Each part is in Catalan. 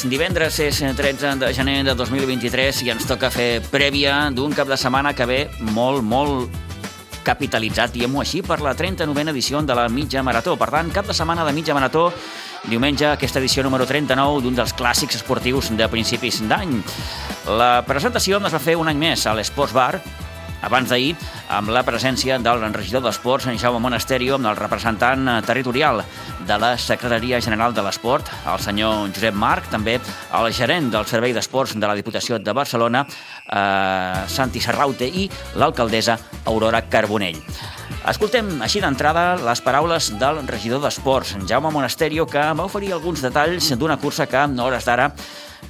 és divendres, és 13 de gener de 2023 i ens toca fer prèvia d'un cap de setmana que ve molt, molt capitalitzat, diguem-ho així, per la 39a edició de la mitja marató. Per tant, cap de setmana de mitja marató, diumenge, aquesta edició número 39 d'un dels clàssics esportius de principis d'any. La presentació es va fer un any més a l'Esports Bar, abans d'ahir, amb la presència del regidor d'Esports, en Jaume Monasterio, amb el representant territorial de la Secretaria General de l'Esport, el senyor Josep Marc, també el gerent del Servei d'Esports de la Diputació de Barcelona, eh, Santi Serraute, i l'alcaldessa Aurora Carbonell. Escoltem així d'entrada les paraules del regidor d'Esports, Jaume Monasterio, que va oferir alguns detalls d'una cursa que, a hores d'ara,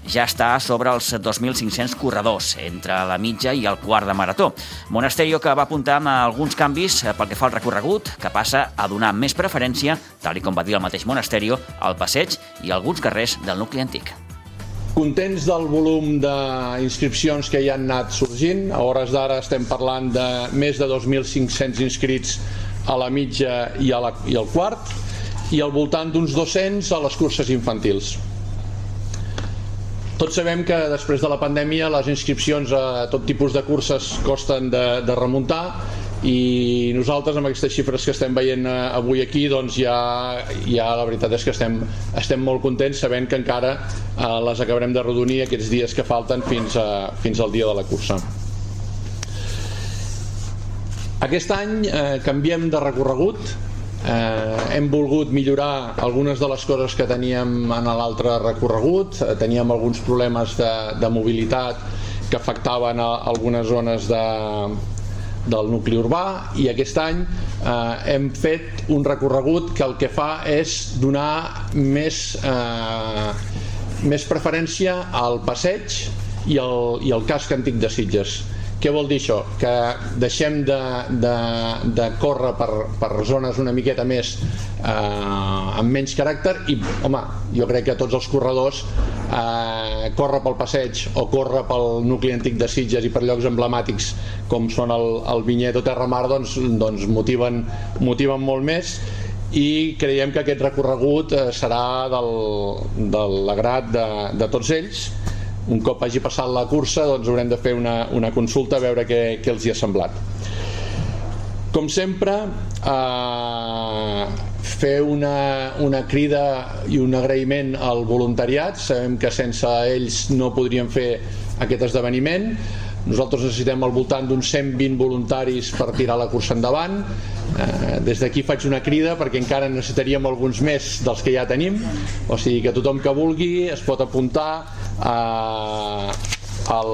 ja està sobre els 2.500 corredors, entre la mitja i el quart de marató. Monasterio que va apuntar amb alguns canvis pel que fa al recorregut, que passa a donar més preferència, tal i com va dir el mateix Monasterio, al passeig i alguns carrers del nucli antic. Contents del volum d'inscripcions que hi han anat sorgint. A hores d'ara estem parlant de més de 2.500 inscrits a la mitja i, a la, i al quart i al voltant d'uns 200 a les curses infantils. Tots sabem que després de la pandèmia les inscripcions a tot tipus de curses costen de, de remuntar i nosaltres amb aquestes xifres que estem veient eh, avui aquí doncs ja, ja la veritat és que estem, estem molt contents sabent que encara eh, les acabarem de redonir aquests dies que falten fins, a, fins al dia de la cursa. Aquest any eh, canviem de recorregut eh, hem volgut millorar algunes de les coses que teníem en l'altre recorregut. Eh, teníem alguns problemes de, de mobilitat que afectaven a algunes zones de, del nucli urbà i aquest any eh, hem fet un recorregut que el que fa és donar més, eh, més preferència al passeig i al, i al casc antic de Sitges què vol dir això? Que deixem de, de, de córrer per, per zones una miqueta més eh, amb menys caràcter i, home, jo crec que tots els corredors eh, córrer pel passeig o córrer pel nucli antic de Sitges i per llocs emblemàtics com són el, el Vinyet o Terramar doncs, doncs motiven, motiven molt més i creiem que aquest recorregut eh, serà del, de l'agrat de, de tots ells un cop hagi passat la cursa doncs haurem de fer una, una consulta a veure què, què els hi ha semblat com sempre eh, fer una, una crida i un agraïment al voluntariat sabem que sense ells no podríem fer aquest esdeveniment nosaltres necessitem al voltant d'uns 120 voluntaris per tirar la cursa endavant. Eh, des d'aquí faig una crida perquè encara necessitaríem alguns més dels que ja tenim. O sigui que tothom que vulgui es pot apuntar a, al,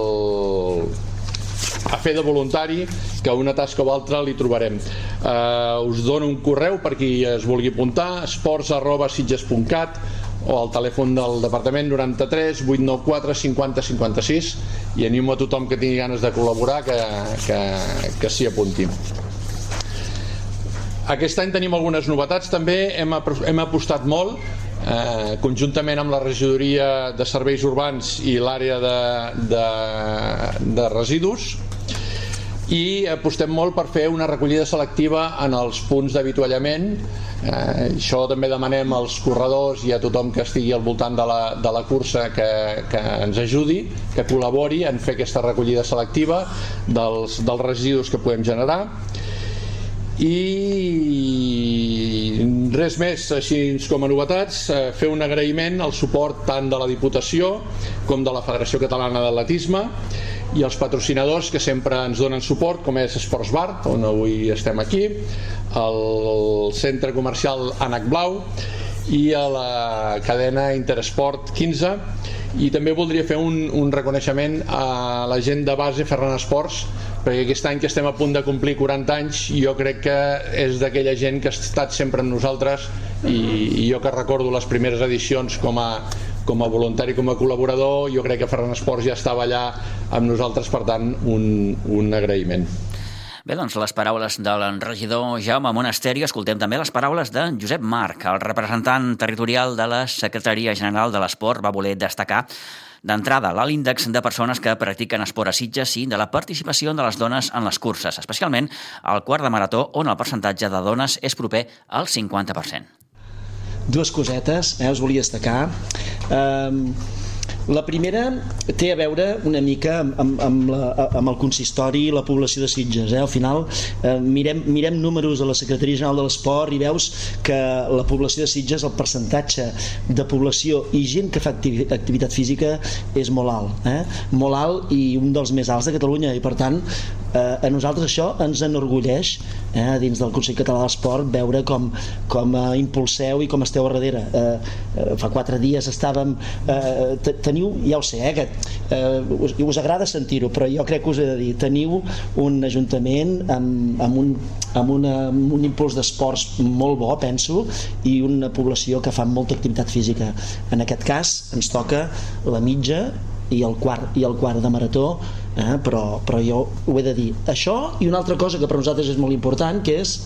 a fer de voluntari que una tasca o altra li trobarem uh, us dono un correu per qui es vulgui apuntar esports arroba sitges.cat o al telèfon del Departament 93 894 50 56 i animo a tothom que tingui ganes de col·laborar que, que, que s'hi apunti. Aquest any tenim algunes novetats també, hem, hem apostat molt eh, conjuntament amb la regidoria de serveis urbans i l'àrea de, de, de residus i apostem molt per fer una recollida selectiva en els punts d'avituallament. Eh, això també demanem als corredors i a tothom que estigui al voltant de la, de la cursa que, que ens ajudi que col·labori en fer aquesta recollida selectiva dels, dels residus que podem generar i res més així com a novetats eh, fer un agraïment al suport tant de la Diputació com de la Federació Catalana d'Atletisme i els patrocinadors que sempre ens donen suport com és Esports Bar on avui estem aquí el centre comercial Anac Blau i a la cadena Interesport 15 i també voldria fer un, un reconeixement a la gent de base Ferran Esports perquè aquest any que estem a punt de complir 40 anys jo crec que és d'aquella gent que ha estat sempre amb nosaltres i, i jo que recordo les primeres edicions com a, com a voluntari, com a col·laborador jo crec que Ferran Esports ja estava allà amb nosaltres, per tant un, un agraïment. Bé, doncs les paraules de l'enregidor Jaume Monasteri, escoltem també les paraules de Josep Marc, el representant territorial de la Secretaria General de l'Esport, va voler destacar d'entrada l'índex de persones que practiquen esport a Sitges i de la participació de les dones en les curses, especialment al quart de marató, on el percentatge de dones és proper al 50%. Dues cosetes, eh, us volia destacar. Um, La primera té a veure una mica amb, amb, amb, la, amb el consistori i la població de Sitges. Eh? Al final eh, mirem, mirem números a la Secretaria General de l'Esport i veus que la població de Sitges, el percentatge de població i gent que fa activitat física és molt alt. Eh? Molt alt i un dels més alts de Catalunya i per tant eh, a nosaltres això ens enorgulleix eh, dins del Consell Català de l'Esport veure com, com eh, impulseu i com esteu a darrere eh, eh, fa quatre dies estàvem eh, teniu, ja ho sé eh, que, eh, us, us agrada sentir-ho però jo crec que us he de dir teniu un ajuntament amb, amb, un, amb, una, amb un impuls d'esports molt bo penso i una població que fa molta activitat física en aquest cas ens toca la mitja i el quart, i el quart de marató eh? però, però jo ho he de dir això i una altra cosa que per nosaltres és molt important que és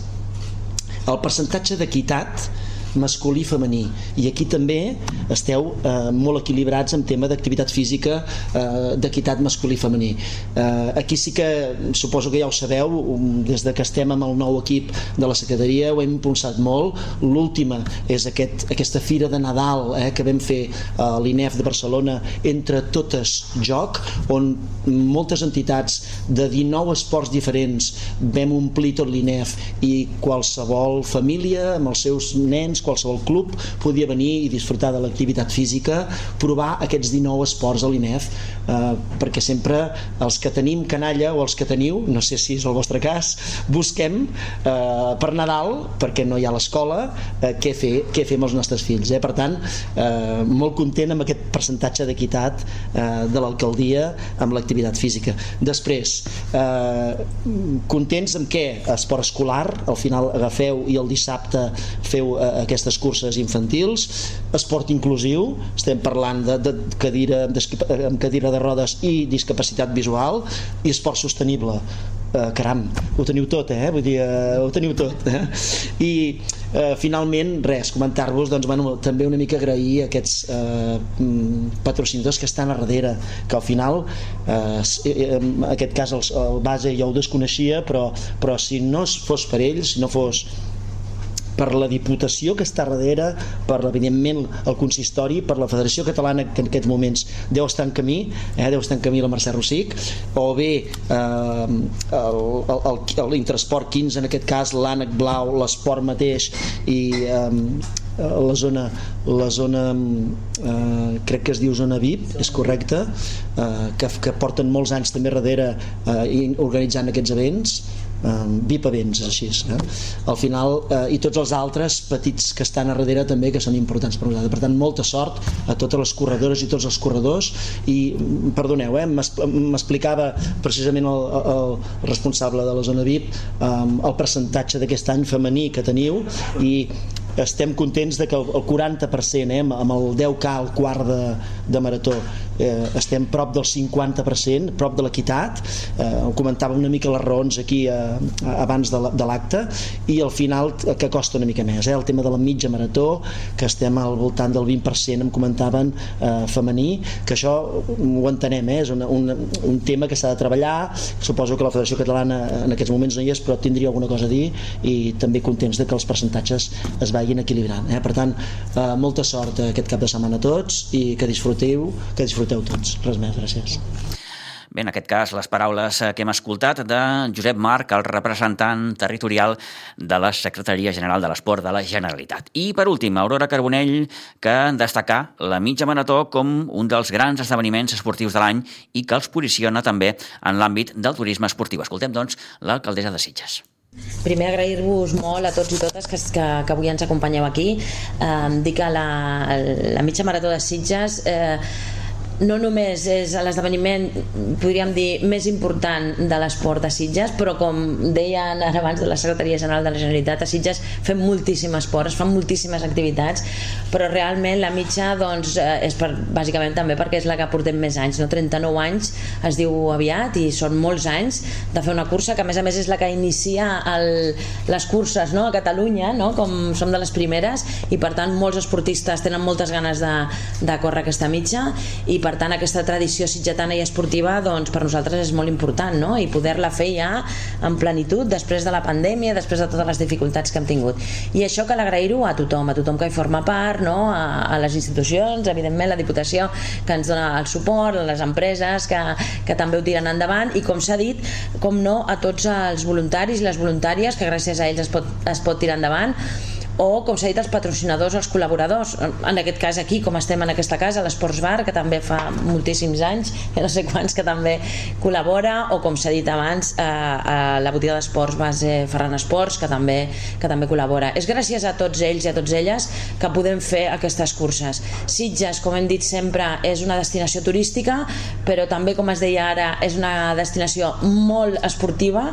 el percentatge d'equitat masculí i femení. I aquí també esteu eh, molt equilibrats en tema d'activitat física eh, d'equitat masculí i femení. Eh, aquí sí que suposo que ja ho sabeu um, des de que estem amb el nou equip de la secretaria ho hem impulsat molt. L'última és aquest, aquesta fira de Nadal eh, que vam fer a l'INEF de Barcelona entre totes joc on moltes entitats de 19 esports diferents vam omplir tot l'INEF i qualsevol família amb els seus nens nens, qualsevol club podia venir i disfrutar de l'activitat física, provar aquests 19 esports a l'INEF, eh, perquè sempre els que tenim canalla o els que teniu, no sé si és el vostre cas, busquem eh, per Nadal, perquè no hi ha l'escola, eh, què, fer, què fer amb els nostres fills. Eh? Per tant, eh, molt content amb aquest percentatge d'equitat eh, de l'alcaldia amb l'activitat física. Després, eh, contents amb què? Esport escolar, al final agafeu i el dissabte feu eh, aquestes curses infantils, esport inclusiu, estem parlant de, de cadira, amb cadira de rodes i discapacitat visual, i esport sostenible. Uh, caram, ho teniu tot, eh? Vull dir, uh, ho teniu tot. Eh? I uh, finalment, res, comentar-vos, doncs, bueno, també una mica agrair aquests uh, patrocinadors que estan a darrere, que al final, uh, en aquest cas el, el base ja ho desconeixia, però, però si no fos per ells, si no fos per la Diputació que està darrere, per evidentment el consistori, per la Federació Catalana que en aquests moments deu estar en camí, eh, deu estar en camí la Mercè Rossic, o bé eh, l'Interesport 15 en aquest cas, l'Ànec Blau, l'Esport mateix i eh, la zona, la zona eh, crec que es diu zona VIP, és correcte, eh, que, que porten molts anys també darrere eh, organitzant aquests events bipavents així eh? al final, eh, i tots els altres petits que estan a darrere també que són importants per nosaltres, per tant molta sort a totes les corredores i tots els corredors. I perdoneu, eh, m'explicava precisament el, el, responsable de la zona VIP eh, el percentatge d'aquest any femení que teniu i estem contents de que el 40% eh, amb el 10K al quart de, de marató eh, estem prop del 50%, prop de l'equitat, eh, comentava una mica les raons aquí eh, abans de l'acte, i al final que costa una mica més, eh, el tema de la mitja marató, que estem al voltant del 20%, em comentaven, eh, femení, que això ho entenem, eh, és una, un, un tema que s'ha de treballar, suposo que la Federació Catalana en aquests moments no hi és, però tindria alguna cosa a dir, i també contents de que els percentatges es vagin equilibrant. Eh? Per tant, eh, molta sort aquest cap de setmana a tots i que disfruteu, que disfruteu disfruteu tots. Res més, gràcies. Bé, en aquest cas, les paraules eh, que hem escoltat de Josep Marc, el representant territorial de la Secretaria General de l'Esport de la Generalitat. I, per últim, Aurora Carbonell, que destacar la mitja marató com un dels grans esdeveniments esportius de l'any i que els posiciona també en l'àmbit del turisme esportiu. Escoltem, doncs, l'alcaldessa de Sitges. Primer agrair-vos molt a tots i totes que, que, que avui ens acompanyeu aquí. Eh, dir que la, la mitja marató de Sitges eh, no només és l'esdeveniment, podríem dir, més important de l'esport a Sitges, però com deien ara abans de la Secretaria General de la Generalitat, a Sitges fem moltíssim esport, es fan moltíssimes activitats, però realment la mitja doncs, eh, és per, bàsicament també perquè és la que portem més anys, no? 39 anys es diu aviat i són molts anys de fer una cursa que a més a més és la que inicia el, les curses no? a Catalunya, no? com som de les primeres i per tant molts esportistes tenen moltes ganes de, de córrer aquesta mitja i per per tant aquesta tradició sitgetana i esportiva doncs per nosaltres és molt important no? i poder-la fer ja en plenitud després de la pandèmia, després de totes les dificultats que hem tingut i això cal agrair-ho a tothom, a tothom que hi forma part no? a, a les institucions, evidentment la Diputació que ens dona el suport, a les empreses que, que també ho tiren endavant i com s'ha dit, com no a tots els voluntaris i les voluntàries que gràcies a ells es pot, es pot tirar endavant o, com s'ha dit, els patrocinadors, els col·laboradors. En aquest cas aquí, com estem en aquesta casa, l'Esports Bar, que també fa moltíssims anys, que no sé quants que també col·labora, o com s'ha dit abans, a, a la botiga d'esports base Ferran Esports, que també, que també col·labora. És gràcies a tots ells i a tots elles que podem fer aquestes curses. Sitges, com hem dit sempre, és una destinació turística, però també, com es deia ara, és una destinació molt esportiva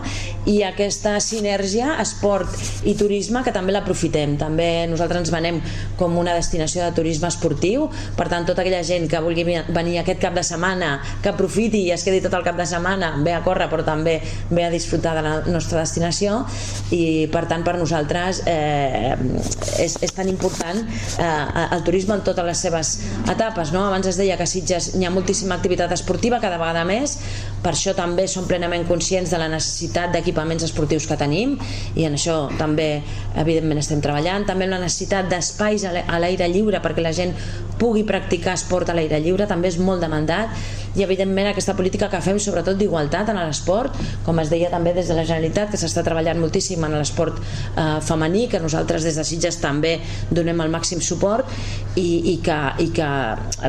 i aquesta sinergia, esport i turisme, que també l'aprofitem també nosaltres ens venem com una destinació de turisme esportiu, per tant tota aquella gent que vulgui venir aquest cap de setmana, que aprofiti i es quedi tot el cap de setmana, ve a córrer però també ve a disfrutar de la nostra destinació i per tant per nosaltres eh, és, és tan important eh, el turisme en totes les seves etapes, no? abans es deia que a Sitges hi ha moltíssima activitat esportiva cada vegada més, per això també som plenament conscients de la necessitat d'equipaments esportius que tenim i en això també evidentment estem treballant. També la necessitat d'espais a l'aire lliure perquè la gent pugui practicar esport a l'aire lliure també és molt demandat i evidentment aquesta política que fem sobretot d'igualtat en l'esport, com es deia també des de la Generalitat que s'està treballant moltíssim en l'esport eh, femení, que nosaltres des de Sitges també donem el màxim suport i, i, que, i que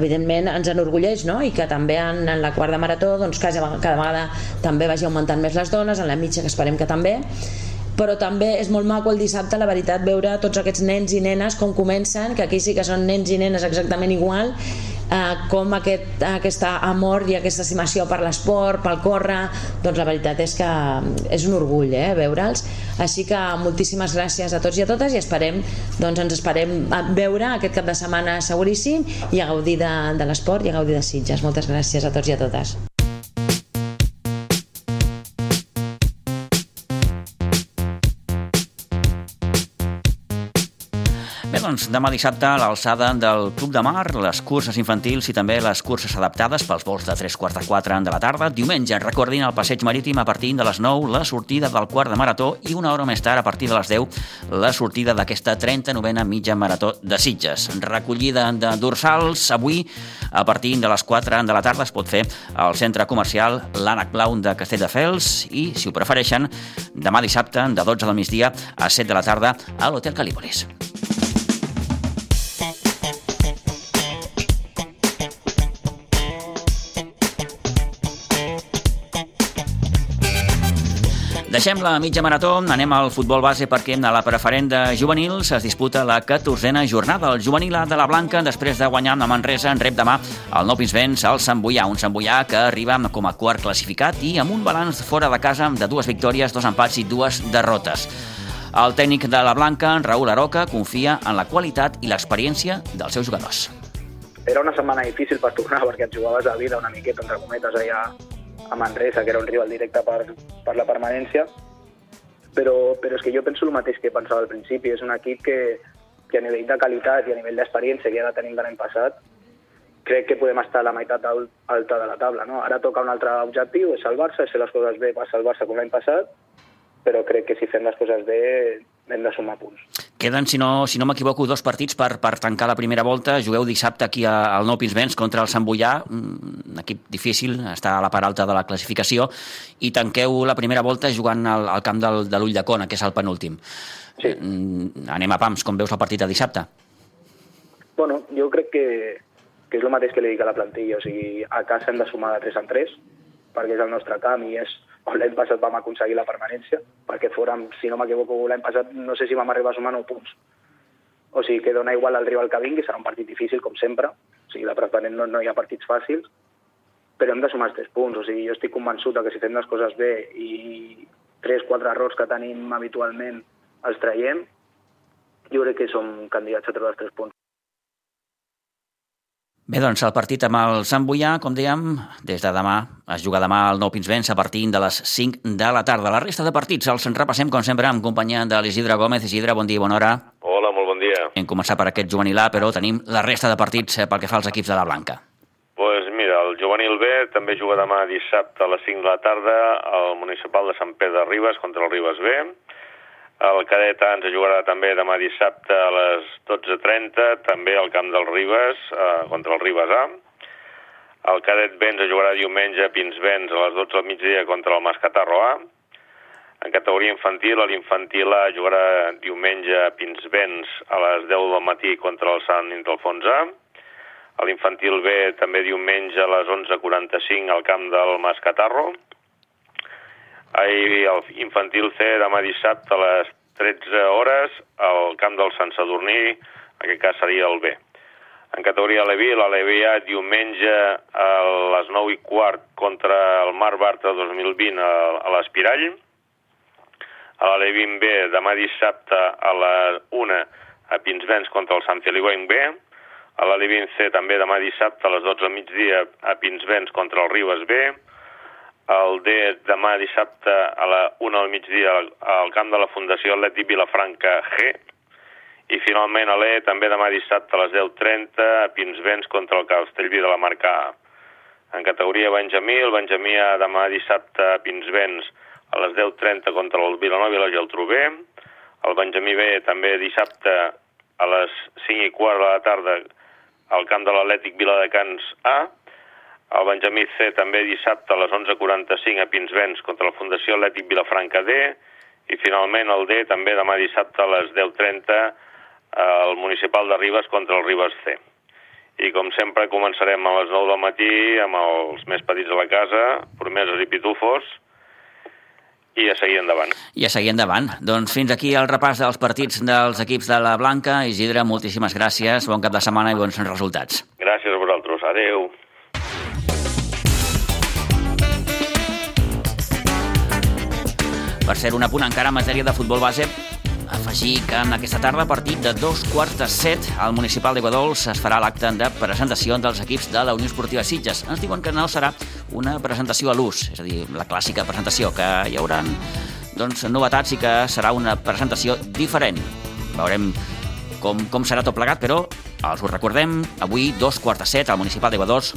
evidentment ens enorgulleix no? i que també en, en la quarta marató doncs, cada, cada vegada també vagi augmentant més les dones, en la mitja que esperem que també però també és molt maco el dissabte, la veritat, veure tots aquests nens i nenes com comencen, que aquí sí que són nens i nenes exactament igual, eh, com aquest, aquesta amor i aquesta estimació per l'esport, pel córrer, doncs la veritat és que és un orgull eh, veure'ls. Així que moltíssimes gràcies a tots i a totes i esperem, doncs ens esperem a veure aquest cap de setmana seguríssim i a gaudir de, de l'esport i a gaudir de Sitges. Moltes gràcies a tots i a totes. Doncs, demà dissabte a l'alçada del Club de Mar, les curses infantils i també les curses adaptades pels vols de 3 quarts de 4 de la tarda. Diumenge, recordin el passeig marítim a partir de les 9, la sortida del quart de marató i una hora més tard, a partir de les 10, la sortida d'aquesta 39a mitja marató de Sitges. Recollida de dorsals avui a partir de les 4 de la tarda es pot fer al centre comercial l'Ànec Blau de Castelldefels i, si ho prefereixen, demà dissabte de 12 del migdia a 7 de la tarda a l'Hotel Calípolis. Deixem la mitja marató, anem al futbol base perquè a la preferent de juvenils es disputa la 14a jornada. El juvenil de la Blanca, després de guanyar amb Manresa, en rep demà el nou Pinsbens al Sant Boià, un Sant Boià que arriba com a quart classificat i amb un balanç fora de casa de dues victòries, dos empats i dues derrotes. El tècnic de la Blanca, Raül Aroca, confia en la qualitat i l'experiència dels seus jugadors. Era una setmana difícil per tornar perquè et jugaves a vida una miqueta, entre cometes, allà a Manresa, que era un rival directe per, per la permanència, però, però és que jo penso el mateix que pensava al principi, és un equip que, que a nivell de qualitat i a nivell d'experiència que ja la tenim de l'any passat, crec que podem estar a la meitat alta de la taula. No? Ara toca un altre objectiu, és salvar-se, és fer les coses bé per salvar-se com l'any passat, però crec que si fem les coses bé hem de sumar punts. Queden, si no, si no m'equivoco, dos partits per, per tancar la primera volta. Jugueu dissabte aquí al Nou Pinsbens contra el Sant Boià, un equip difícil, està a la part alta de la classificació, i tanqueu la primera volta jugant al, al camp del, de l'Ull de Cona, que és el penúltim. Sí. Mm, anem a pams, com veus el partit de dissabte? Bueno, jo crec que, que és el mateix que li dic a la plantilla, o sigui, a casa hem de sumar de 3 en 3, perquè és el nostre camp i és l'any passat vam aconseguir la permanència, perquè fórem, si no m'equivoco, l'any passat no sé si vam arribar a sumar 9 punts. O sigui que dona igual al rival que vingui, serà un partit difícil, com sempre, o sigui, la preferent no, no hi ha partits fàcils, però hem de sumar els 3 punts, o sigui, jo estic convençut que si fem les coses bé i 3-4 errors que tenim habitualment els traiem, jo crec que som candidats a treure els 3 punts. Bé, doncs el partit amb el Sant Boià, com dèiem, des de demà es juga demà al Nou Pinsbens a partir de les 5 de la tarda. La resta de partits els repassem, com sempre, amb companyia de l'Isidre Gómez. Isidre, bon dia i bona hora. Hola, molt bon dia. Hem començat per aquest juvenil A, però tenim la resta de partits eh, pel que fa als equips de la Blanca. Doncs pues mira, El juvenil B també juga demà dissabte a les 5 de la tarda al municipal de Sant Pere de Ribes contra el Ribes B. El cadet ens jugarà també demà dissabte a les 12.30, també al camp del Ribes eh, contra el Ribes A. El cadet B ens jugarà diumenge a Pinsbens a les 12 del migdia contra el Mascatarro A. En categoria infantil, l'infantil A jugarà diumenge a Pinsbens a les 10 del matí contra el Sant Intelsfons A. L'infantil B també diumenge a les 11.45 al camp del Mascatarro. I l'infantil C demà dissabte a les 13 hores al camp del Sant Sadurní, en aquest cas seria el B. En categoria Levi, la Levi A diumenge a les 9 i quart contra el Mar Bartra 2020 a, l'Espirall. A la Levi B demà dissabte a la 1 a Pinsbens contra el Sant Feliuenc B. A la Levi C també demà dissabte a les 12 del migdia a Pinsbens contra el Ribes B. El D demà dissabte a la 1 del migdia al, al camp de la Fundació Atlètic Vilafranca G i finalment a l'E, també demà dissabte a les 10.30, a Pinsbens contra el Castellví de la Marca A. En categoria Benjamí, el Benjamí a demà dissabte a Pinsbens a les 10.30 contra el Vilanova i la Geltrú B. El Benjamí B també dissabte a les 5 i quart de la tarda al camp de l'Atlètic Viladecans A. El Benjamí C també dissabte a les 11.45 a Pinsbens contra la Fundació Atlètic Vilafranca D. I finalment el D també demà dissabte a les 10.30 al municipal de Ribes contra el Ribes C. I com sempre començarem a les 9 del matí amb els més petits de la casa, promeses i pitufos, i a seguir endavant. I a seguir endavant. Doncs fins aquí el repàs dels partits dels equips de la Blanca. Isidre, moltíssimes gràcies, bon cap de setmana i bons resultats. Gràcies a vosaltres. Adeu. Per ser un apunt encara en matèria de futbol base, afegir que en aquesta tarda, a partir de dos quarts de set, al municipal de Guadols es farà l'acte de presentació dels equips de la Unió Esportiva Sitges. Ens diuen que no serà una presentació a l'ús, és a dir, la clàssica presentació, que hi haurà doncs, novetats i que serà una presentació diferent. Veurem com, com serà tot plegat, però els ho recordem, avui, dos quarts de set, al municipal de Guadols,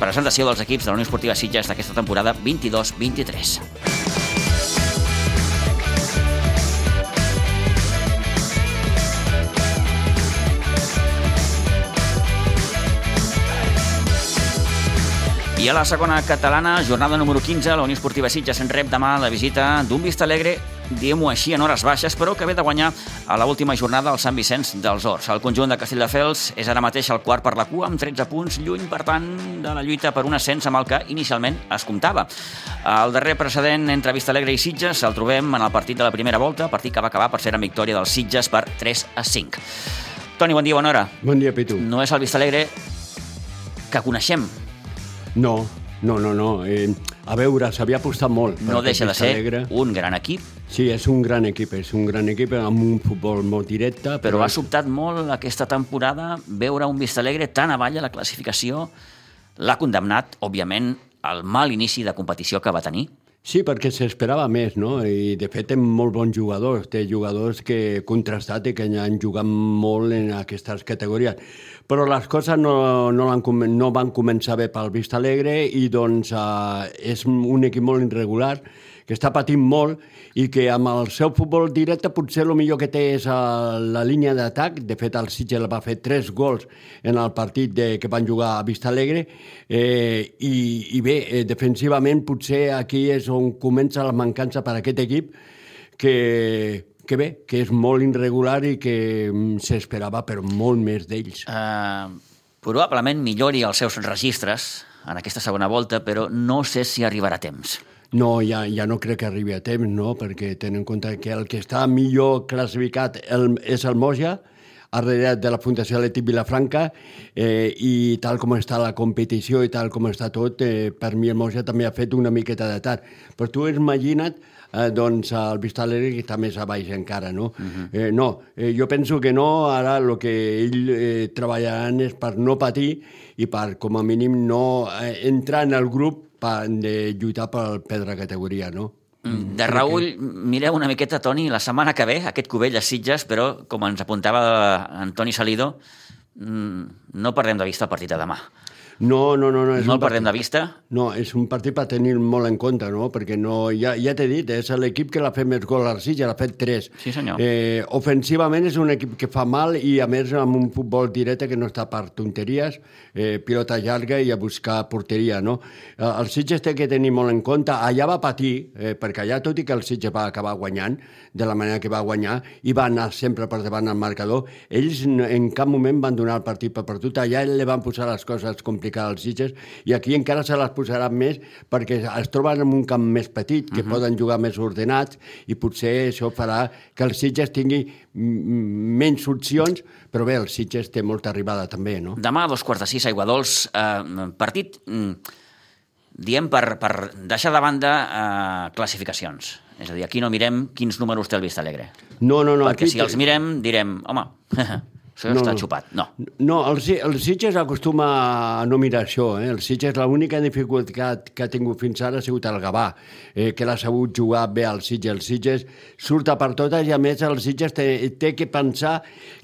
presentació dels equips de la Unió Esportiva Sitges d'aquesta temporada 22-23. I a la segona catalana, jornada número 15, la Unió Esportiva Sitges en rep demà la visita d'un Vista Alegre, diguem-ho així, en hores baixes, però que ve de guanyar a l última jornada al Sant Vicenç dels Horts. El conjunt de Castelldefels és ara mateix el quart per la cua, amb 13 punts, lluny, per tant, de la lluita per un ascens amb el que inicialment es comptava. El darrer precedent entre Vista Alegre i Sitges el trobem en el partit de la primera volta, partit que va acabar per ser en victòria dels Sitges per 3 a 5. Toni, bon dia, bona hora. Bon dia, Pitu. No és el Vista Alegre que coneixem, no, no, no, no. Eh, a veure, s'havia apostat molt. No deixa de ser Alegre. un gran equip. Sí, és un gran equip, és un gran equip amb un futbol molt directe. Però, però ha sobtat molt aquesta temporada veure un Vista Alegre tan avall a la classificació. L'ha condemnat, òbviament, al mal inici de competició que va tenir. Sí, perquè s'esperava més, no? I de fet té molt bons jugadors, té jugadors que contrastat i que han jugat molt en aquestes categories. Però les coses no, no, van, no van començar bé pel Vista Alegre i doncs eh, és un equip molt irregular que està patint molt i que amb el seu futbol directe potser el millor que té és a eh, la línia d'atac. De fet, el Sitges va fer tres gols en el partit de, que van jugar a Vista Alegre eh, i, i bé, eh, defensivament potser aquí és on comença la mancança per a aquest equip que, que bé, que és molt irregular i que mm, s'esperava per molt més d'ells. Uh, probablement millori els seus registres en aquesta segona volta, però no sé si arribarà a temps. No, ja, ja no crec que arribi a temps, no? perquè tenen en compte que el que està millor classificat el, és el Moja, darrere de la Fundació Atlètic Vilafranca eh, i tal com està la competició i tal com està tot, eh, per mi el Moja també ha fet una miqueta de tard. Però tu imagina't eh, doncs el Vistalegre que està més a baix encara, no? Uh -huh. eh, no, eh, jo penso que no, ara el que ell eh, treballaran és per no patir i per, com a mínim, no eh, entrar en el grup per, de lluitar per perdre categoria, no? Mm, de Raül, mireu una miqueta, Toni, la setmana que ve, aquest Cubell a Sitges, però, com ens apuntava Antoni Salido, mm, no perdem de vista el partit de demà. No, no, no. no és No el perdem partit- de vista? No, és un partit per tenir molt en compte, no? Perquè no, ja, ja t'he dit, és l'equip que l'ha fet més gol al Sitges, l'ha fet 3. Sí, senyor. Eh, ofensivament és un equip que fa mal i a més amb un futbol directe que no està per tonteries, eh, pilota llarga i a buscar porteria, no? Eh, El Sitges té que tenir molt en compte, allà va patir, eh, perquè allà tot i que el Sitges va acabar guanyant, de la manera que va guanyar, i va anar sempre per davant al marcador, ells en cap moment van donar el partit per perdut, allà li van posar les coses complicades als Sitges, i aquí encara se les posaran més perquè es troben en un camp més petit, que uh -huh. poden jugar més ordenats, i potser això farà que el Sitges tingui menys opcions, però bé, el Sitges té molta arribada també, no? Demà a dos quarts de sis, Aiguadols, eh, partit, mm, diem, per, per deixar de banda eh, classificacions. És a dir, aquí no mirem quins números té el Vista Alegre. No, no, no. perquè aquí si els mirem, direm, home, això No, està xupat. No. No, el, el Sitges acostuma a no mirar això. Eh? El Sitges l'única dificultat que ha tingut fins ara ha sigut el Gavà, eh, que l'ha sabut jugar bé al Sitges. El Sitges surt a per totes i a més el Sitges té, té que pensar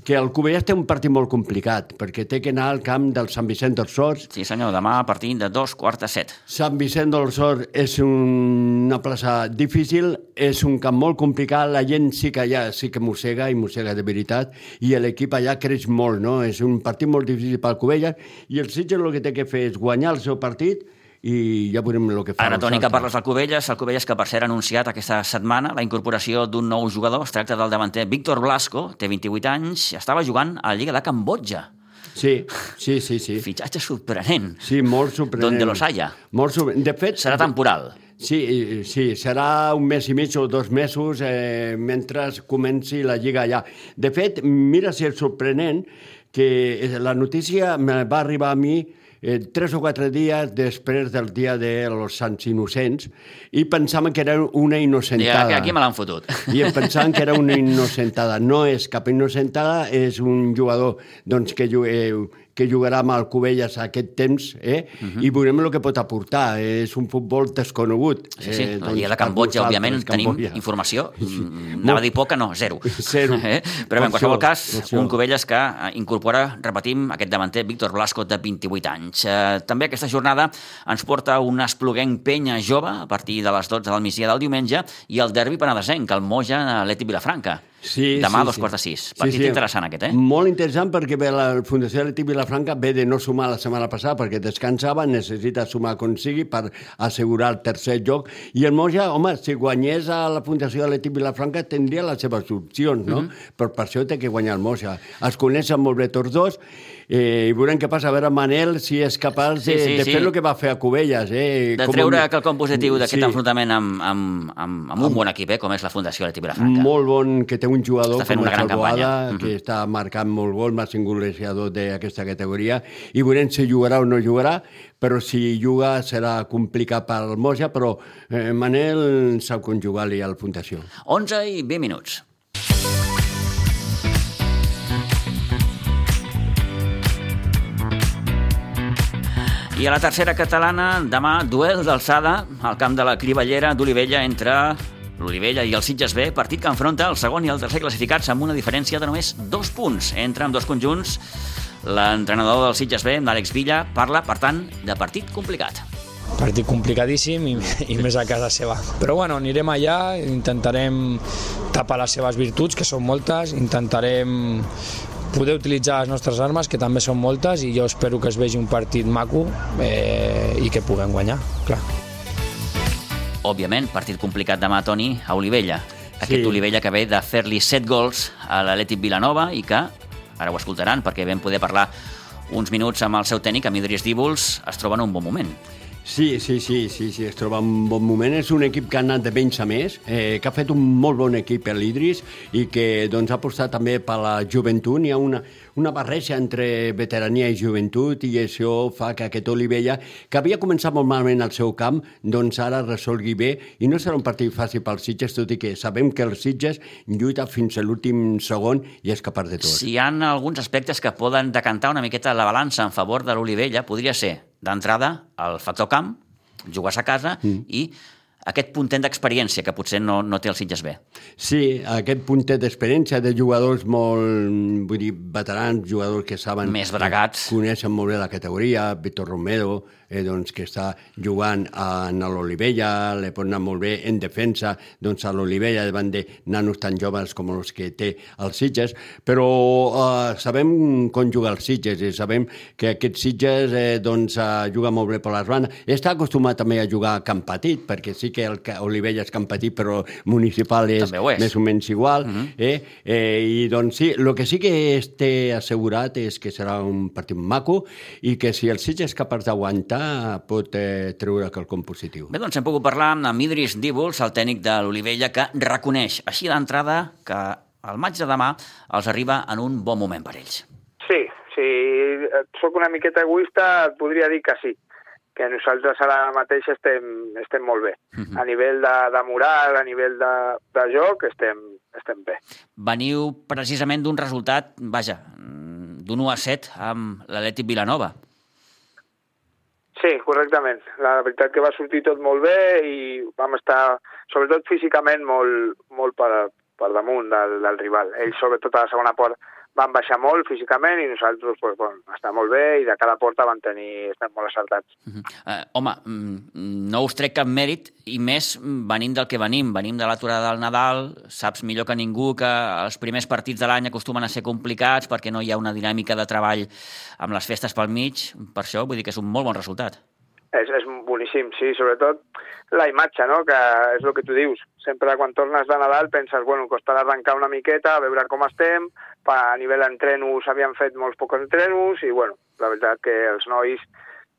que el Cubelles té un partit molt complicat, perquè té que anar al camp del Sant Vicent dels Sorts. Sí, senyor, demà a partir de dos quarts de set. Sant Vicent del Sort és un, una plaça difícil, és un camp molt complicat, la gent sí que allà sí que mossega, i mossega de veritat, i l'equip allà creix molt, no? És un partit molt difícil pel Covelles, i el Sitges el que té que fer és guanyar el seu partit i ja veurem el que fa. Ara, Toni, que parles del Cubelles, el Cubelles que per cert ha anunciat aquesta setmana la incorporació d'un nou jugador, es tracta del davanter Víctor Blasco, té 28 anys, estava jugant a la Lliga de Cambodja. Sí, sí, sí, sí. Fitxatge sorprenent. Sí, molt sorprenent. Donde los haya. Molt sorprenent. De fet... Serà temporal. Sí, sí, serà un mes i mig o dos mesos eh, mentre comenci la Lliga allà. De fet, mira si és sorprenent que la notícia me va arribar a mi eh, tres o quatre dies després del dia de los Sants Innocents i pensàvem que era una innocentada. aquí, aquí me l'han fotut. I em pensaven que era una innocentada. No és cap innocentada, és un jugador doncs, que, eh, que jugarà amb el Cubelles aquest temps eh? uh Mhm. -huh. i veurem el que pot aportar. És un futbol desconegut. Sí, sí, eh, la Lliga de Cambodja, òbviament, tenim Cambodja. informació. Mm, Anava a dir poca, no, zero. Zero. Eh? Però bé, en qualsevol cas, això. un Cubelles que eh, incorpora, repetim, aquest davanter Víctor Blasco, de 28 anys. Eh, també aquesta jornada ens porta un espluguenc penya jove a partir de les 12 del migdia del diumenge i el derbi penedesenc, el Moja Leti Vilafranca. Sí, Demà sí, a dos sí. quarts de sis. Partit interessant aquest, eh? Molt interessant perquè ve la Fundació Leti Vilafranca ve de no sumar la setmana passada perquè descansava, necessita sumar com sigui per assegurar el tercer lloc. I el Moja, home, si guanyés a la Fundació Leti Vilafranca tindria les seves opcions, no? Mhm. Però per això té que guanyar el Moja. Es coneixen molt bé tots dos eh, i veurem què passa. A veure, Manel, si és capaç Sí, de, sí, de sí. fer el que va fer a Cubelles. Eh? De Com treure un- quelcom positiu d'aquest Sí. enfrontament amb, amb, amb, amb un bon equip, eh, com és la Fundació Leti Vilafranca. Molt bon, que té un jugador Està fent com una gran Salvo campanya. Ada, Mhm. que està marcant molt gol, màxim golejador d'aquesta categoria, i veurem si jugarà o no jugarà, però si juga serà complicat pel Moja, però eh, Manel sap conjugar-li al Fundació. 11 i 20 minuts. I a la tercera catalana, demà, duel d'alçada al camp de la Crivellera d'Olivella entre l'Olivella i el Sitges B, partit que enfronta el segon i el tercer classificats amb una diferència de només dos punts entre amb dos conjunts. L'entrenador del Sitges B, l'Àlex Villa, parla, per tant, de partit complicat. partit complicadíssim i, i més a casa seva. Però bueno, anirem allà, intentarem tapar les seves virtuts, que són moltes, intentarem poder utilitzar les nostres armes, que també són moltes, i jo espero que es vegi un partit maco eh, i que puguem guanyar, clar. Òbviament, partit complicat demà, Toni, a Olivella. Aquest Sí. Olivella que ve de fer-li 7 gols a l'Atlètic Vilanova i que, ara ho escoltaran, perquè vam poder parlar uns minuts amb el seu tècnic, amb Idris Díbols, es troba en un bon moment. Sí, sí, sí, sí, sí, es troba en bon moment. És un equip que ha anat de menys a més, eh, que ha fet un molt bon equip l'Idris i que doncs, ha apostat també per la joventut. Hi ha una, una barreja entre veterania i joventut i això fa que aquest Olivella, que havia començat molt malament al seu camp, doncs ara resolgui bé i no serà un partit fàcil pels Sitges, tot i que sabem que els Sitges lluita fins a l'últim segon i és capaç de tot. Si hi ha alguns aspectes que poden decantar una miqueta la balança en favor de l'Olivella, podria ser, d'entrada, el factor camp, jugar a casa, mm. i aquest puntent d'experiència que potser no, no té el Sitges B. Sí, aquest puntet d'experiència de jugadors molt, vull dir, veterans, jugadors que saben... Més bregats. Coneixen molt bé la categoria, Víctor Romero, eh, doncs, que està jugant a, a l'Olivella, le pot anar molt bé en defensa, doncs a l'Olivella davant de nanos tan joves com els que té el Sitges, però eh, sabem com juga el Sitges i sabem que aquest Sitges eh, doncs, eh, juga molt bé per les bandes. Està acostumat també a jugar a camp petit, perquè sí que el Olivella és camp petit, però municipal és, és. més o menys igual. Uh -huh. eh? Eh, I doncs sí, el que sí que té assegurat és que serà un partit maco i que si el Sitges és capaç d'aguantar intentar pot eh, treure quelcom positiu. Bé, doncs hem pogut parlar amb Idris Díbols, el tècnic de l'Olivella, que reconeix així d'entrada que el maig de demà els arriba en un bon moment per ells. Sí, si sóc una miqueta egoista, et podria dir que sí que nosaltres ara mateix estem, estem molt bé. Uh -huh. A nivell de, de moral, a nivell de, de joc, estem, estem bé. Veniu precisament d'un resultat, vaja, d'un 1 a 7 amb l'Atlètic Vilanova. Sí, correctament. La veritat que va sortir tot molt bé i vam estar, sobretot físicament, molt, molt per, per damunt del, del rival. Ells, sobretot a la segona part, van baixar molt físicament i nosaltres pues, bueno, està molt bé i de cada porta van tenir, estem molt acertats. Uh -huh. uh, home, mm, no us trec cap mèrit i més venim del que venim, venim de l'aturada del Nadal, saps millor que ningú que els primers partits de l'any acostumen a ser complicats perquè no hi ha una dinàmica de treball amb les festes pel mig, per això vull dir que és un molt bon resultat. És, és boníssim, sí, sobretot la imatge, no?, que és el que tu dius. Sempre quan tornes de Nadal penses, bueno, costarà arrencar una miqueta, a veure com estem, a nivell d'entrenos havíem fet molts pocs entrenos i, bueno, la veritat que els nois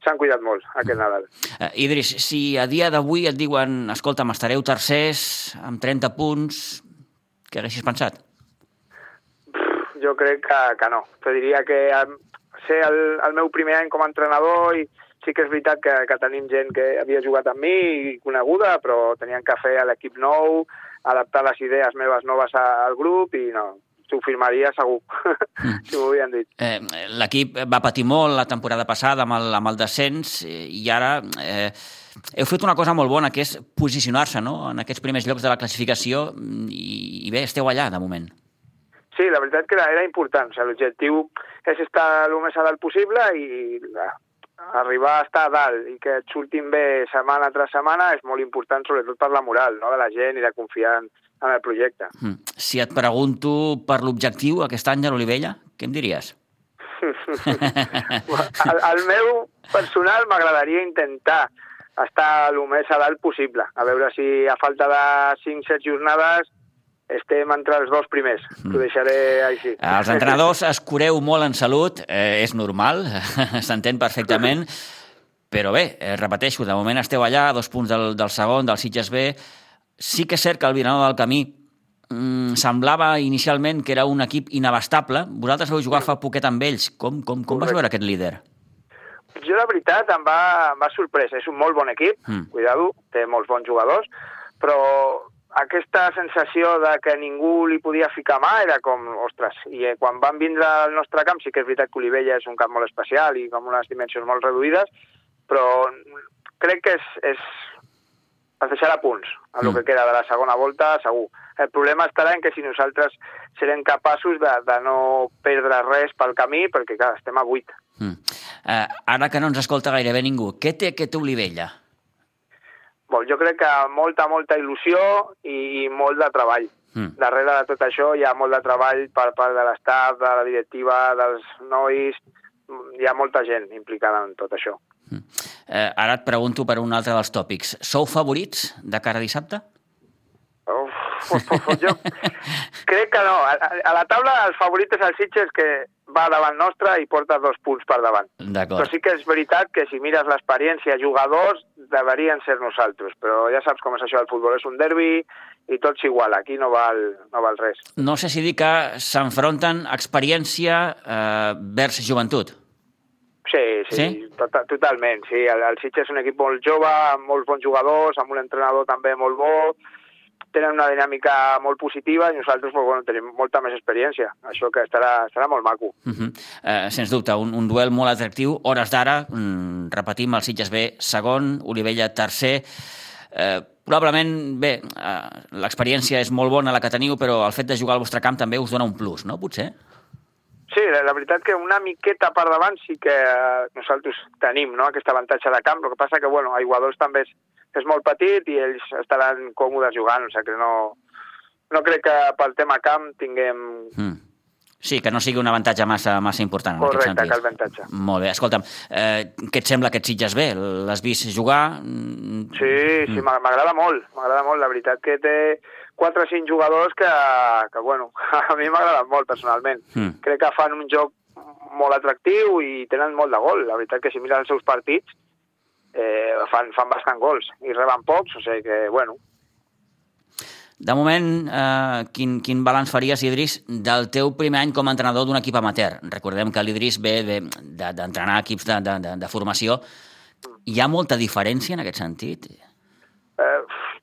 s'han cuidat molt aquest Nadal. Uh, Idris, si a dia d'avui et diuen, escolta, m'estareu tercers, amb 30 punts, què haguessis pensat? jo crec que, que no. Te diria que ser el, el meu primer any com a entrenador i sí que és veritat que, que tenim gent que havia jugat amb mi i coneguda, però tenien que fer l'equip nou, adaptar les idees meves noves al grup i no, t'ho firmaria segur, mm. si m'ho havien dit. Eh, L'equip va patir molt la temporada passada amb el, amb el descens i ara eh, heu fet una cosa molt bona, que és posicionar-se no? en aquests primers llocs de la classificació i, i bé, esteu allà de moment. Sí, la veritat que era, era important. O sigui, L'objectiu és estar el més a dalt possible i arribar a estar a dalt i que et surtin bé setmana tras setmana és molt important, sobretot per la moral no? de la gent i de confiar en, en el projecte. Mm. Si et pregunto per l'objectiu aquest any de l'Olivella, què em diries? el, el meu personal m'agradaria intentar estar el més a dalt possible. A veure si a falta de 5-7 jornades estem entre els dos primers. Mm. T'ho deixaré així. Els entrenadors escureu molt en salut, eh, és normal, s'entén perfectament, però bé, eh, repeteixo, de moment esteu allà, a dos punts del, del segon, del Sitges B. Sí que és cert que el Vilanova del Camí mm, semblava inicialment que era un equip inabastable. Vosaltres vau jugar fa poquet amb ells. Com, com, com vas veure aquest líder? Jo, la veritat, em va, em va sorpresa. És un molt bon equip, mm. cuidado, té molts bons jugadors, però aquesta sensació de que ningú li podia ficar mà era com, ostres, i eh, quan van vindre al nostre camp, sí que és veritat que Olivella és un camp molt especial i com unes dimensions molt reduïdes, però crec que és, és per deixar a punts a el mm. que queda de la segona volta, segur. El problema estarà en que si nosaltres serem capaços de, de no perdre res pel camí, perquè clar, estem a 8. Mm. Uh, ara que no ens escolta gairebé ningú, què té aquest Olivella? Bon, jo crec que molta, molta il·lusió i, molt de treball. Mm. Darrere de tot això hi ha molt de treball per part de l'estat, de la directiva, dels nois... Hi ha molta gent implicada en tot això. Mm. Eh, ara et pregunto per un altre dels tòpics. Sou favorits de cara a dissabte? Jo crec que no. A, a la taula el favorit és el Sitges, que va davant nostre i porta dos punts per davant. Però sí que és veritat que si mires l'experiència, jugadors, deberien ser nosaltres, però ja saps com és això, el futbol és un derbi i tots igual, aquí no val, no val res. No sé si dir que s'enfronten experiència eh, vers joventut. Sí, sí, sí? Tot, totalment, sí. El, el Sitges és un equip molt jove, amb molts bons jugadors, amb un entrenador també molt bo, tenen una dinàmica molt positiva i nosaltres pues, bueno, tenim molta més experiència. Això que estarà, estarà molt maco. Uh -huh. uh, sens dubte, un, un duel molt atractiu. Hores d'ara, mm, repetim, el Sitges B segon, Olivella tercer. Eh, probablement, bé, eh, l'experiència és molt bona la que teniu, però el fet de jugar al vostre camp també us dona un plus, no? Potser? Sí, la, la veritat que una miqueta per davant sí que eh, nosaltres tenim no, aquest avantatge de camp, el que passa que bueno, a Iguadols també és, és molt petit i ells estaran còmodes jugant, o sigui que no, no crec que pel tema camp tinguem... Mm. Sí, que no sigui un avantatge massa, massa important en Correcte, aquest sentit. que avantatge. Molt bé, escolta'm, eh, què et sembla que et sitges bé? L'has vist jugar? Mm, Sí, sí, m'a- m'agrada molt, m'agrada molt. La veritat que té 4 o 5 jugadors que, que bueno, a mi m'agrada molt personalment. Mm. Crec que fan un joc molt atractiu i tenen molt de gol. La veritat que si mires els seus partits eh, fan, fan bastant gols i reben pocs, o sigui que, bueno, De moment, eh, quin, quin balanç faries, Idris, del teu primer any com a entrenador d'un equip amateur? Recordem que l'Idris ve ve de- d'entrenar equips de, de, de, de formació. Hi ha molta diferència en aquest sentit? Eh,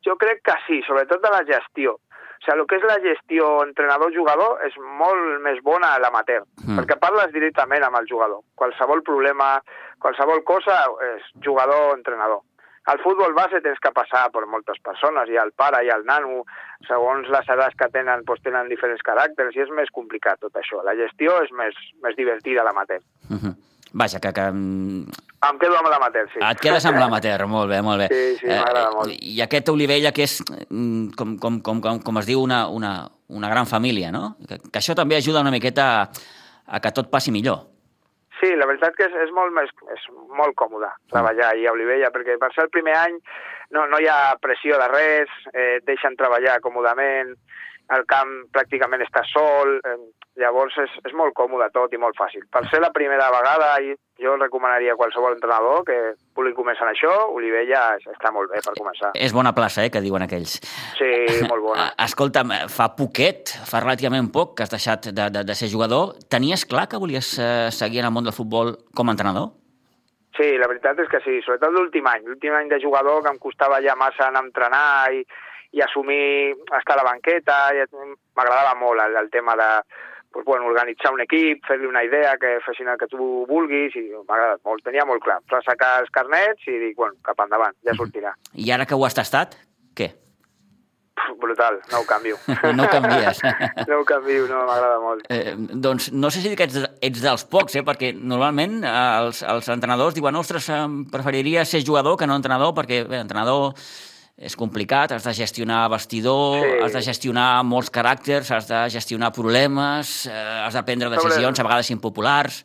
jo crec que sí, sobretot de la gestió. O sigui, el que és la gestió entrenador-jugador és molt més bona a l'amateur, Mm. mm. perquè parles directament amb el jugador. Qualsevol problema, qualsevol cosa és jugador-entrenador. Al futbol base tens que passar per moltes persones, hi ha el pare, hi ha el nano, segons les edats que tenen, doncs tenen diferents caràcters i és més complicat tot això. La gestió és més, més divertida a l'amateur. Uh -huh. Vaja, que, que mm, Em quedo amb l'amateur, sí. et quedes amb l'amateur, molt bé, molt bé. Sí, sí, m'agrada molt. I aquest Olivella, que és, mm, com, com, com, com, com es diu, una, una, una gran família, no? Que, que això també ajuda una miqueta a, a que tot passi millor. Sí, la veritat que és, és, molt, més, és molt còmode treballar ahir a Olivella, perquè per ser el primer any no, no hi ha pressió de res, eh, deixen treballar còmodament, el camp pràcticament està sol, eh, llavors és, és molt còmode tot i molt fàcil. Per ser la primera vegada, jo recomanaria a qualsevol entrenador que vulgui començar en això, Olivella està molt bé per començar. És bona plaça, eh, que diuen aquells. Sí, molt bona. Escolta'm, fa poquet, fa relativament poc que has deixat de, de, de ser jugador. Tenies clar que volies eh, seguir en el món del futbol com a entrenador? Sí, la veritat és que sí, sobretot l'últim any. L'últim any de jugador que em costava ja massa anar a entrenar i, i assumir estar a la banqueta. i M'agradava molt el, el tema de pues, bueno, organitzar un equip, fer-li una idea que fessin el que tu vulguis i m'ha agradat molt. Tenia molt clar. Sacar els carnets i dic, bueno, cap endavant, ja sortirà. I ara que ho has tastat, què? Brutal, no ho canvio. No ho canvies. no ho canvio, no, m'agrada molt. Eh, doncs no sé si ets, ets dels pocs, eh? perquè normalment eh, els, els entrenadors diuen ostres, preferiria ser jugador que no entrenador, perquè bé, entrenador és complicat, has de gestionar vestidor, Sí. has de gestionar molts caràcters, has de gestionar problemes, eh, has de prendre Sobre- decisions, a vegades impopulars...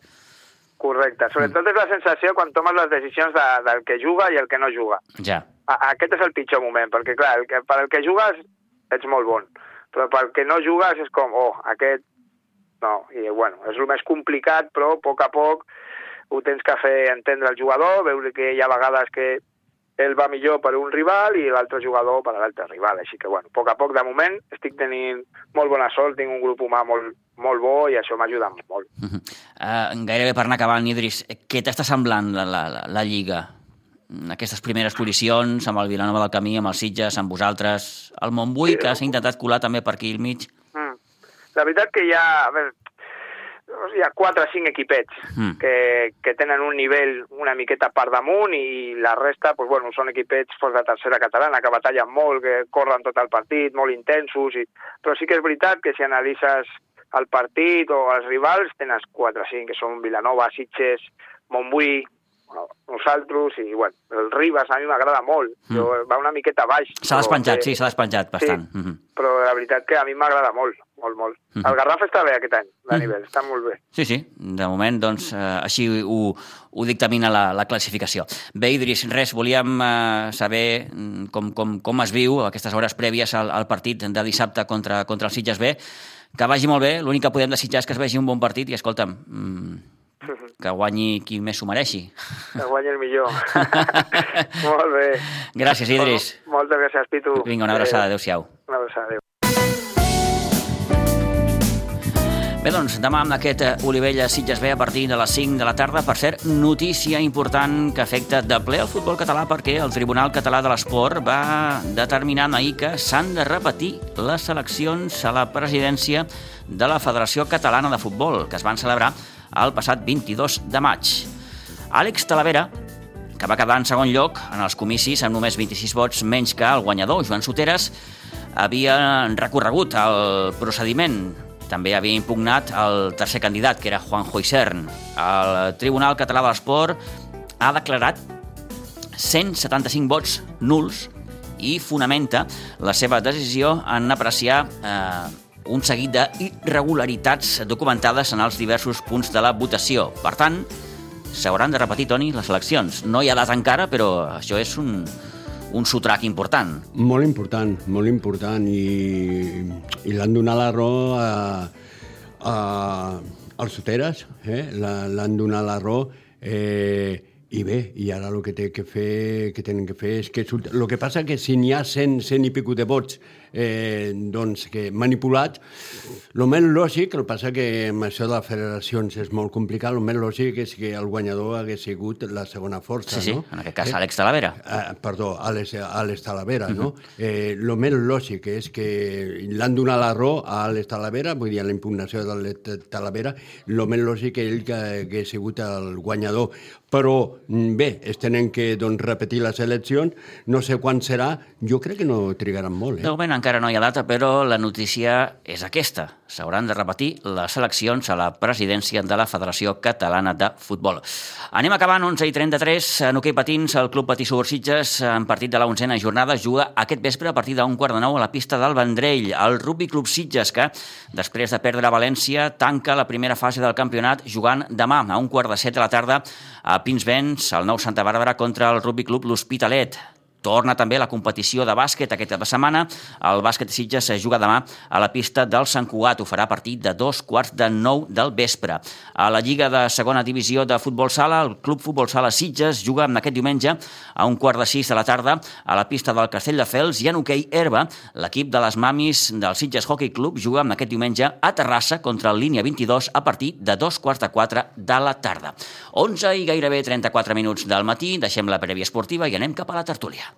Correcte. Sobretot és la sensació quan tomes les decisions de, del que juga i el que no juga. Ja. A- aquest és el pitjor moment, perquè clar, el que, per el que jugues ets molt bon, però pel que no jugues és com, oh, aquest no, i bueno, és el més complicat, però a poc a poc ho tens que fer entendre al jugador, veure que hi ha vegades que ell va millor per un rival i l'altre jugador per l'altre rival, així que bueno, a poc a poc, de moment, estic tenint molt bona sort, tinc un grup humà molt, molt bo i això m'ajuda molt. Uh -huh. uh, gairebé per anar acabant, Idris, què t'està semblant la, la, la, la Lliga? Aquestes primeres posicions, amb el Vilanova del Camí, amb els Sitges, amb vosaltres, el Montbui, que s'ha intentat colar també per aquí al mig. Mm. La veritat que ha, a veure, hi ha quatre o cinc equipets Mm. que, que tenen un nivell una miqueta per damunt i la resta pues, bueno, són equipets pues, de tercera catalana que batallen molt, que corren tot el partit, molt intensos, i... però sí que és veritat que si analitzes el partit o els rivals tens 4 o 5, que són Vilanova, Sitges, Montbui, bueno, nosaltres, i bueno, el Ribas a mi m'agrada molt, Mm. jo, va una miqueta baix. S'ha despenjat, que- sí, s'ha despenjat bastant. Uh -huh. però la veritat que a mi m'agrada molt, molt, molt. Mhm. El Garraf està bé aquest any, de Mhm. nivell, està molt bé. Sí, sí, de moment, doncs, eh, així ho, ho dictamina la, la classificació. Bé, Idris, res, volíem eh, saber mm, com, com, com es viu aquestes hores prèvies al, al partit de dissabte contra, contra el Sitges B. Que vagi molt bé, l'únic que podem desitjar és que es vegi un bon partit i, escolta'm, mm, que guanyi qui més s'ho mereixi. Que guanyi el millor. molt bé. Gràcies, Idris. Mol, moltes gràcies, Pitu. Vinga, una abraçada, adéu-siau. Una abraçada, adéu. Bé, doncs, demà amb aquest eh, Olivella Sitges B a partir de les 5 de la tarda. Per cert, notícia important que afecta de ple el futbol català perquè el Tribunal Català de l'Esport va determinar ahir que s'han de repetir les eleccions a la presidència de la Federació Catalana de Futbol, que es van celebrar el passat 22 de maig. Àlex Talavera, que va quedar en segon lloc en els comicis amb només 26 vots menys que el guanyador, Joan Soteres, havia recorregut el procediment també havia impugnat el tercer candidat, que era Juanjo Isern. El Tribunal Català de l'Esport ha declarat 175 vots nuls i fonamenta la seva decisió en apreciar eh, un seguit d'irregularitats documentades en els diversos punts de la votació. Per tant, s'hauran de repetir, Toni, les eleccions. No hi ha data encara, però això és un, un sotrac important. Molt important, molt important, i, i l'han donat la raó a, a, als soteres, eh? l'han donat la raó, eh, i bé, i ara el que té que fer, que tenen que fer és que... El que passa que si n'hi ha 100, 100 i pico de vots eh, doncs, que manipulats. El més lògic, el passa que amb això de les federacions és molt complicat, el més lògic és que el guanyador hagués sigut la segona força, sí, sí, no? en aquest cas eh? Àlex Talavera. Eh, perdó, Àlex, Àlex Talavera, uh -huh. no? Eh, el més lògic és que l'han donat la raó a Àlex Talavera, vull dir, a la impugnació d'Àlex Talavera, el més lògic és ell que hagués sigut el guanyador. Però, mm, bé, es tenen que doncs, repetir les eleccions, no sé quan serà, jo crec que no trigaran molt. Eh? De moment encara no hi ha data, però la notícia és aquesta. S'hauran de repetir les eleccions a la presidència de la Federació Catalana de Futbol. Anem acabant, 11 i 33. En hoquei patins, el Club Patí Subursitges, en partit de la onzena jornada, juga aquest vespre a partir d'un quart de nou a la pista del Vendrell. El Rugby Club Sitges, que després de perdre a València, tanca la primera fase del campionat jugant demà a un quart de set de la tarda a Pinsbens, al nou Santa Bàrbara, contra el Rugby Club L'Hospitalet. Torna també la competició de bàsquet aquesta setmana. El bàsquet de Sitges es juga demà a la pista del Sant Cugat. Ho farà a partir de dos quarts de nou del vespre. A la Lliga de segona divisió de futbol sala, el Club Futbol Sala Sitges juga aquest diumenge a un quart de sis de la tarda a la pista del Castell de Fels i en hoquei herba, l'equip de les mamis del Sitges Hockey Club juga aquest diumenge a Terrassa contra el línia 22 a partir de dos quarts de quatre de la tarda. 11 i gairebé 34 minuts del matí, deixem la prèvia esportiva i anem cap a la tertúlia.